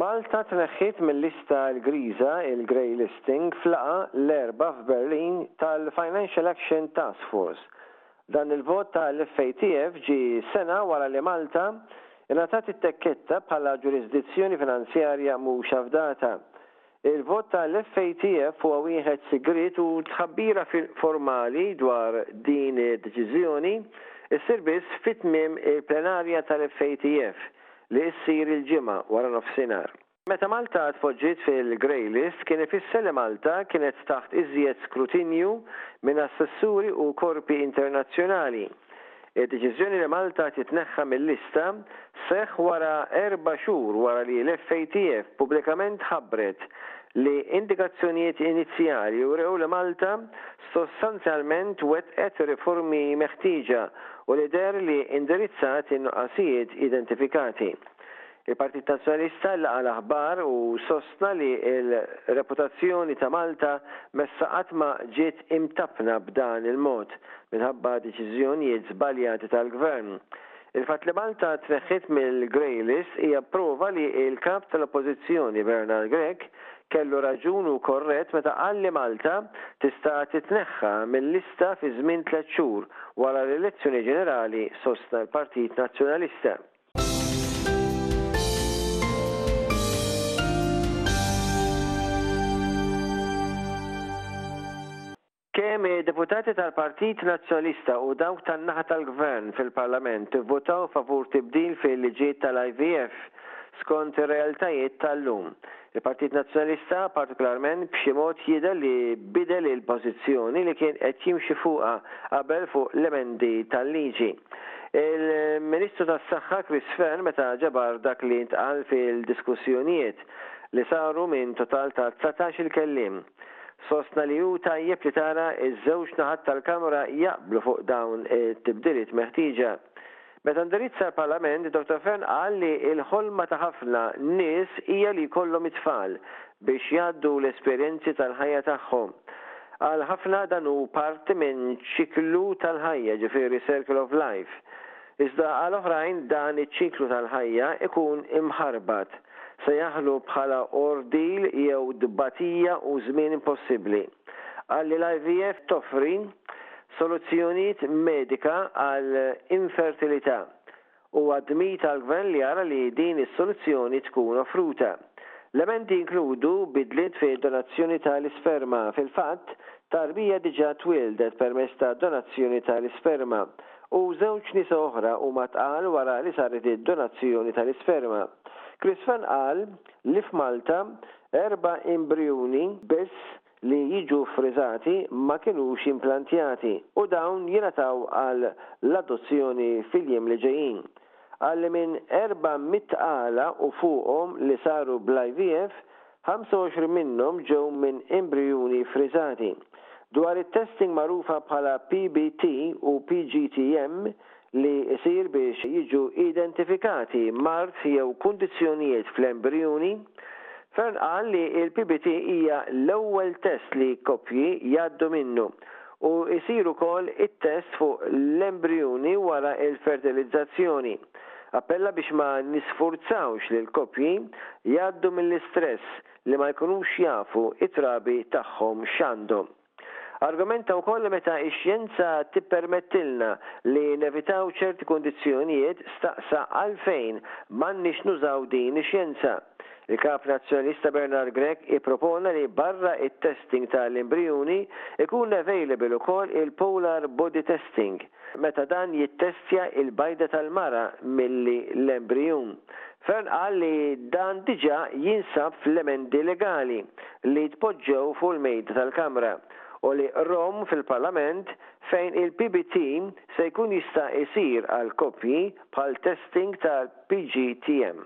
Malta tneħħiet mil-lista l-griża, il-grey listing, f'laqgħa l-Erbgħa f'Berlin tal-Financial Action Task Force. Dan il-vot tal-FATF ġie sena wara li Malta ingħatat it-tekketta bħala ġurisdizzjoni finanzjarja mhux afdata. Il-vot tal-FATF huwa wieħed sigriet u tħabbira formali dwar din id-deċiżjoni ssir biss fi tmiem il-plenarja tal-FATF li ssir il-Ġimgħa waranofsinhar. Meta Malta tpoġġiet fil-grey list kien ifisser li Malta kienet taħt iżjed skrutinju minn assessuri u korpi internazzjonali. Id-deċiżjoni li Malta titneħħa mil-lista seħħ wara erba' xhur wara li l-FATF pubblikament ħabbret li indikazzjonijiet inizjali wrew li Malta sostanzjalment wettqet ir-riformi meħtieġa u li deher li indirizzat in-nuqqasijiet identifikati. Il-Partit Nazzjonalista laqa' l-aħbar u sostna li l-reputazzjoni ta' Malta messha qatt ma ġiet imtappna b'dan il-mod minħabba deċiżjonjiet żbaljati tal-Gvern. Il-fatt li Malta tneħħiet mill-Grey List hija prova li l-Kap tal-Oppożizzjoni Bernard Grech kellu raġun u korrett meta qal li Malta tista' titneħħa mil-lista fi żmien tliet xhur wara l-elezzjoni ġenerali sostna l-Partit Nazzjonalista. Kemm id-deputati tal-Partit Nazzjonalista u dawk tan-naħa tal-Gvern fil-Parlament ivvutaw favur tibdil fil-liġijiet tal-IVF skont ir-realtajiet tal-lum, Il-Partit Nazzjonalista, partikolarment, b'xi mod jidher li bidel il-pożizzjoni li kien qed jimxi fuqha qabel fuq l-emendi tal-liġi. Il-Ministru tas-Saħħa Chris Fearne meta ġabar dak li ntqal fil-diskussjonijiet, li saru minn total ta' dsatax-il kelliem, sostna li hu tajjeb li tara ż-żewġ naħat tal-Kamra jaqblu fuq dawn it-tibdiliet meħtieġa. Meta ndirizza l-Parlament, Dottor Fearne qal li l-ħolma ta' ħafna nies hija li jkollhom it-tfal biex jgħaddu l-esperjenzi tal-ħajja tagħhom. Għal ħafna dan hu parti minn ċiklu tal-ħajja, ġifieri circle of life. Iżda għal oħrajn dan iċ-ċiklu tal-ħajja jkun imħarbat. Se jaħlu bħala ordil jew tbatija u żmien impossibbli. Qal li l-IVF toffri Soluzzjonijiet medika għal infertilità, u admit għall-Gvern li jara li din is-soluzzjoni tkun offruta. L-emendi jinkludu bidliet fid-donazzjoni ta' l-isperma, fil-fatt, tarbija diġà twieldet permezz ta' donazzjoni ta' l-isperma, u żewġ nisa oħra huma tqal wara li saret id-donazzjoni ta' l-isperma. Chris Fearne qal li f'Malta erba' imbrijuni biss li jiġu ffriżati ma kinux implantjati u dawn jingħataw għal l-adozzjoni fil-jiem li ġejjin. Qal li minn 400 għala u fuqhom li saru bl-IVF, 25 minnhom ġew minn imbrijuni ffriżati. Dwar it-testing magħrufa bħala PBT u PGTM, li jsir biex jiġu identifikati mard jew kundizzjonijiet fl-embrijuni, Fearne qal li l-PBT hija l-ewwel test li koppji jgħaddu minnu u jsir ukoll it-test fuq l-embrijuni wara l-fertilizzazzjoni. Appella biex ma nisfurzawx lill-koppji jgħaddu mill-istress li ma jkunux jafu t-trabi tagħhom x'għandhom. Argumenta wkoll li meta x-xjenza tippermettilna li nevitaw ċerti kundizzjonijiet, staqsa għalfejn m'għandniex nużaw din ix-xjenza. Il-Kap Nazzjonalista Bernard Grech ippropona li barra t-testing ta' l-imbrijuni, ikun available ukoll il-polar body testing, meta dan jittestja l-bajda tal-mara milli l-embrijun. Fearne qal li dan diġà jinsab fl-emendi legali li tpoġġew fuq il-mejda tal-Kamra u li qrahom fil-Parlament fejn il-PBT se jkun jista' jsir għal koppji bħal testing tal-PGTM.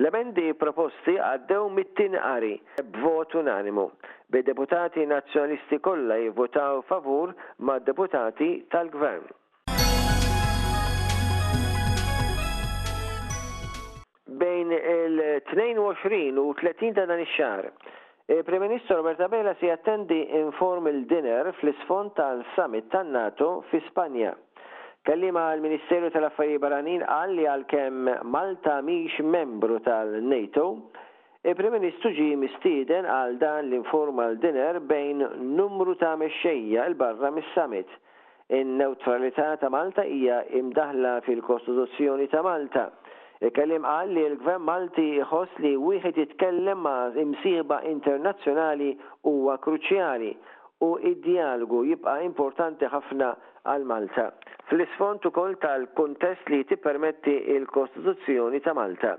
L-emendi proposti għaddew mit-tieni qari b'vot unanimu Bid-deputati Nazzjonalisti kollha jivvutaw favur mad-deputati tal-Gvern. Bejn il-22 u 30 ta' dan ix-xahar, il-Prim Ministru Robert Abela se jattendi informal dinner fl-isfond tal-Summit tan-NATO fi Spanja. Kelliem għall-Ministeru tal-Affarijiet Barranin qal li għalkemm Malta mhix membru tal-NATO, Il-Prim Ministru ġie mistieden għal dan l-informal dinner bejn numru ta' mexxejja 'l barra mis-summit. In-newtralità ta' Malta hija imdaħħla fil-Kostituzzjoni ta' Malta. Il-kelliem qal li l-Gvern Malti jħoss li wieħed jitkellem ma' imsieħba internazzjonali huwa kruċjali u d-djalogu jibqa' importanti ħafna għal Malta, fl-isfond ukoll tal-kuntest li tippermetti l-Kostituzzjoni ta' Malta.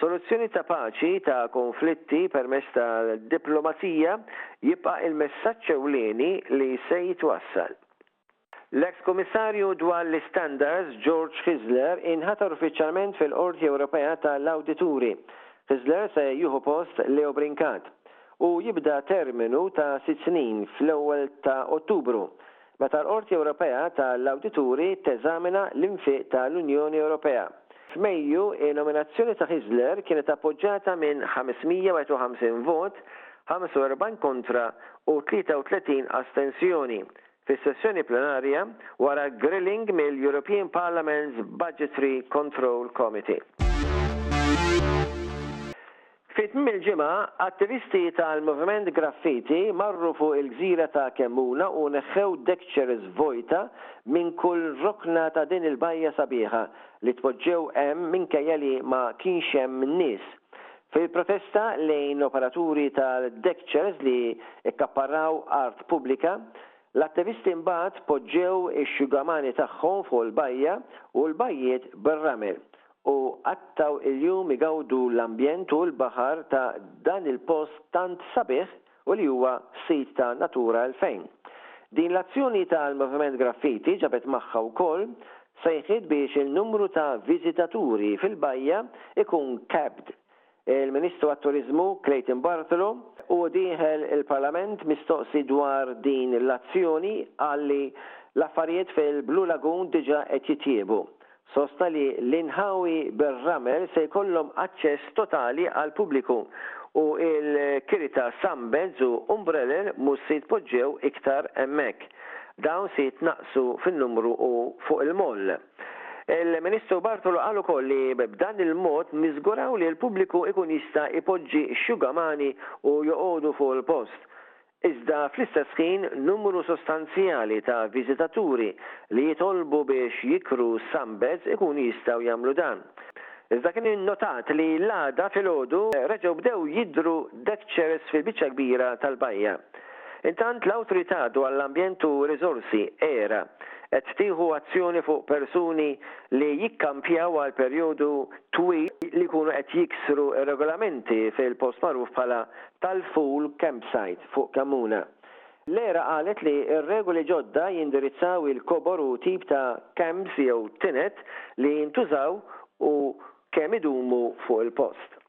Soluzzjoni ta' paċi ta' konflitti permezz tad-diplomazija jibqa' l-messaġġ ewlieni li se jitwassal. L-eks Kummissarju dwar l-Istandards, George Kizler, inħatar uffiċjalment fil-Qorti Ewropea tal-Awdituri. Kizler se jieħu post Leo Brincat. Hu jibda terminu ta' sitt snin fl-ewwel ta' Ottubru. Meta l-Qorti Ewropea ta' l-Awdituri teżamina l-infiq ta' l-Unjoni Ewropea. F'Mejju, in-nominazzjoni ta' Hyzler kienet appoġġata minn 551 vot, 45 kontra u 33 astensjoni, fis-sessjoni plenarja wara grilling mill-European Parliament's Budgetary Control Committee. Fi tmiem il-ġimgħa, attivisti tal-Moviment Graffiti marru fuq il-gżira ta' Kemmuna u neħħew deckchairs vojta minn kull rokna ta' din il-bajja sabiħa li tpoġġew hemm minkejja li ma kienx hemm nies. Fil-protesta lejn operaturi tal-deckchairs li kkapparraw art pubblika, l-attivisti mbagħad poġġew ix-xugamani tagħhom fuq il-bajja u l-bajjiet bir-ramel u qattgħu il-jum igawdu l-ambjent u l-baħar ta' dan il-post tant sabiħ u li huwa sit ta' Natura 2000. Din l-azzjoni tal-Moviment Graffiti ġabet magħha wkoll sejħiet biex il-numru ta' viżitaturi fil-bajja ikun capped Il-Ministru għat-Turiżmu Clayton Bartolo, u dieħel il-Parlament mistoqsi dwar din l-azzjoni, qal li l-affarijiet fil-Blue Lagoon diġà qed jitjiebu. Sostna li l-inħawi bir-ramel se jkollhom aċċess totali għall-pubbliku u l-kiri ta' sunbeds u umbreller mhux se jitpoġġew iktar hemmhekk. Dawn se jitnaqqsu fin-numru u fuq il-moll. Il-Ministru Bartolo qal ukoll li b'dan il-mod niżguraw li l-pubbliku ikun jista' ipoġġi x-xugamani u joqogħdu fuq il-post. Iżda fl-istess ħin numru sostanzjali ta' viżitaturi li jitolbu biex jikru sunbeds ikunu jistgħu jagħmlu dan. Iżda kien innotat li l-għada filgħodu reġgħu bdew jidhru deck chairs fil-biċċa kbira tal-bajja. Intant, l-Awtrità dwar l-Ambjent u r-Riżorsi, era, qed tieħu azzjoni fuq persuni li jikkampjaw għal perjodu twil li jkunu qed jiksru r-regolamenti fil-post magħruf bħala tal-Fool Campsite fuq Kemmuna. L-era qalet li r-regoli ġodda jindirizzaw il-kobor u tip ta' camps jew tined li jintużaw u kemm idumu fuq il-post.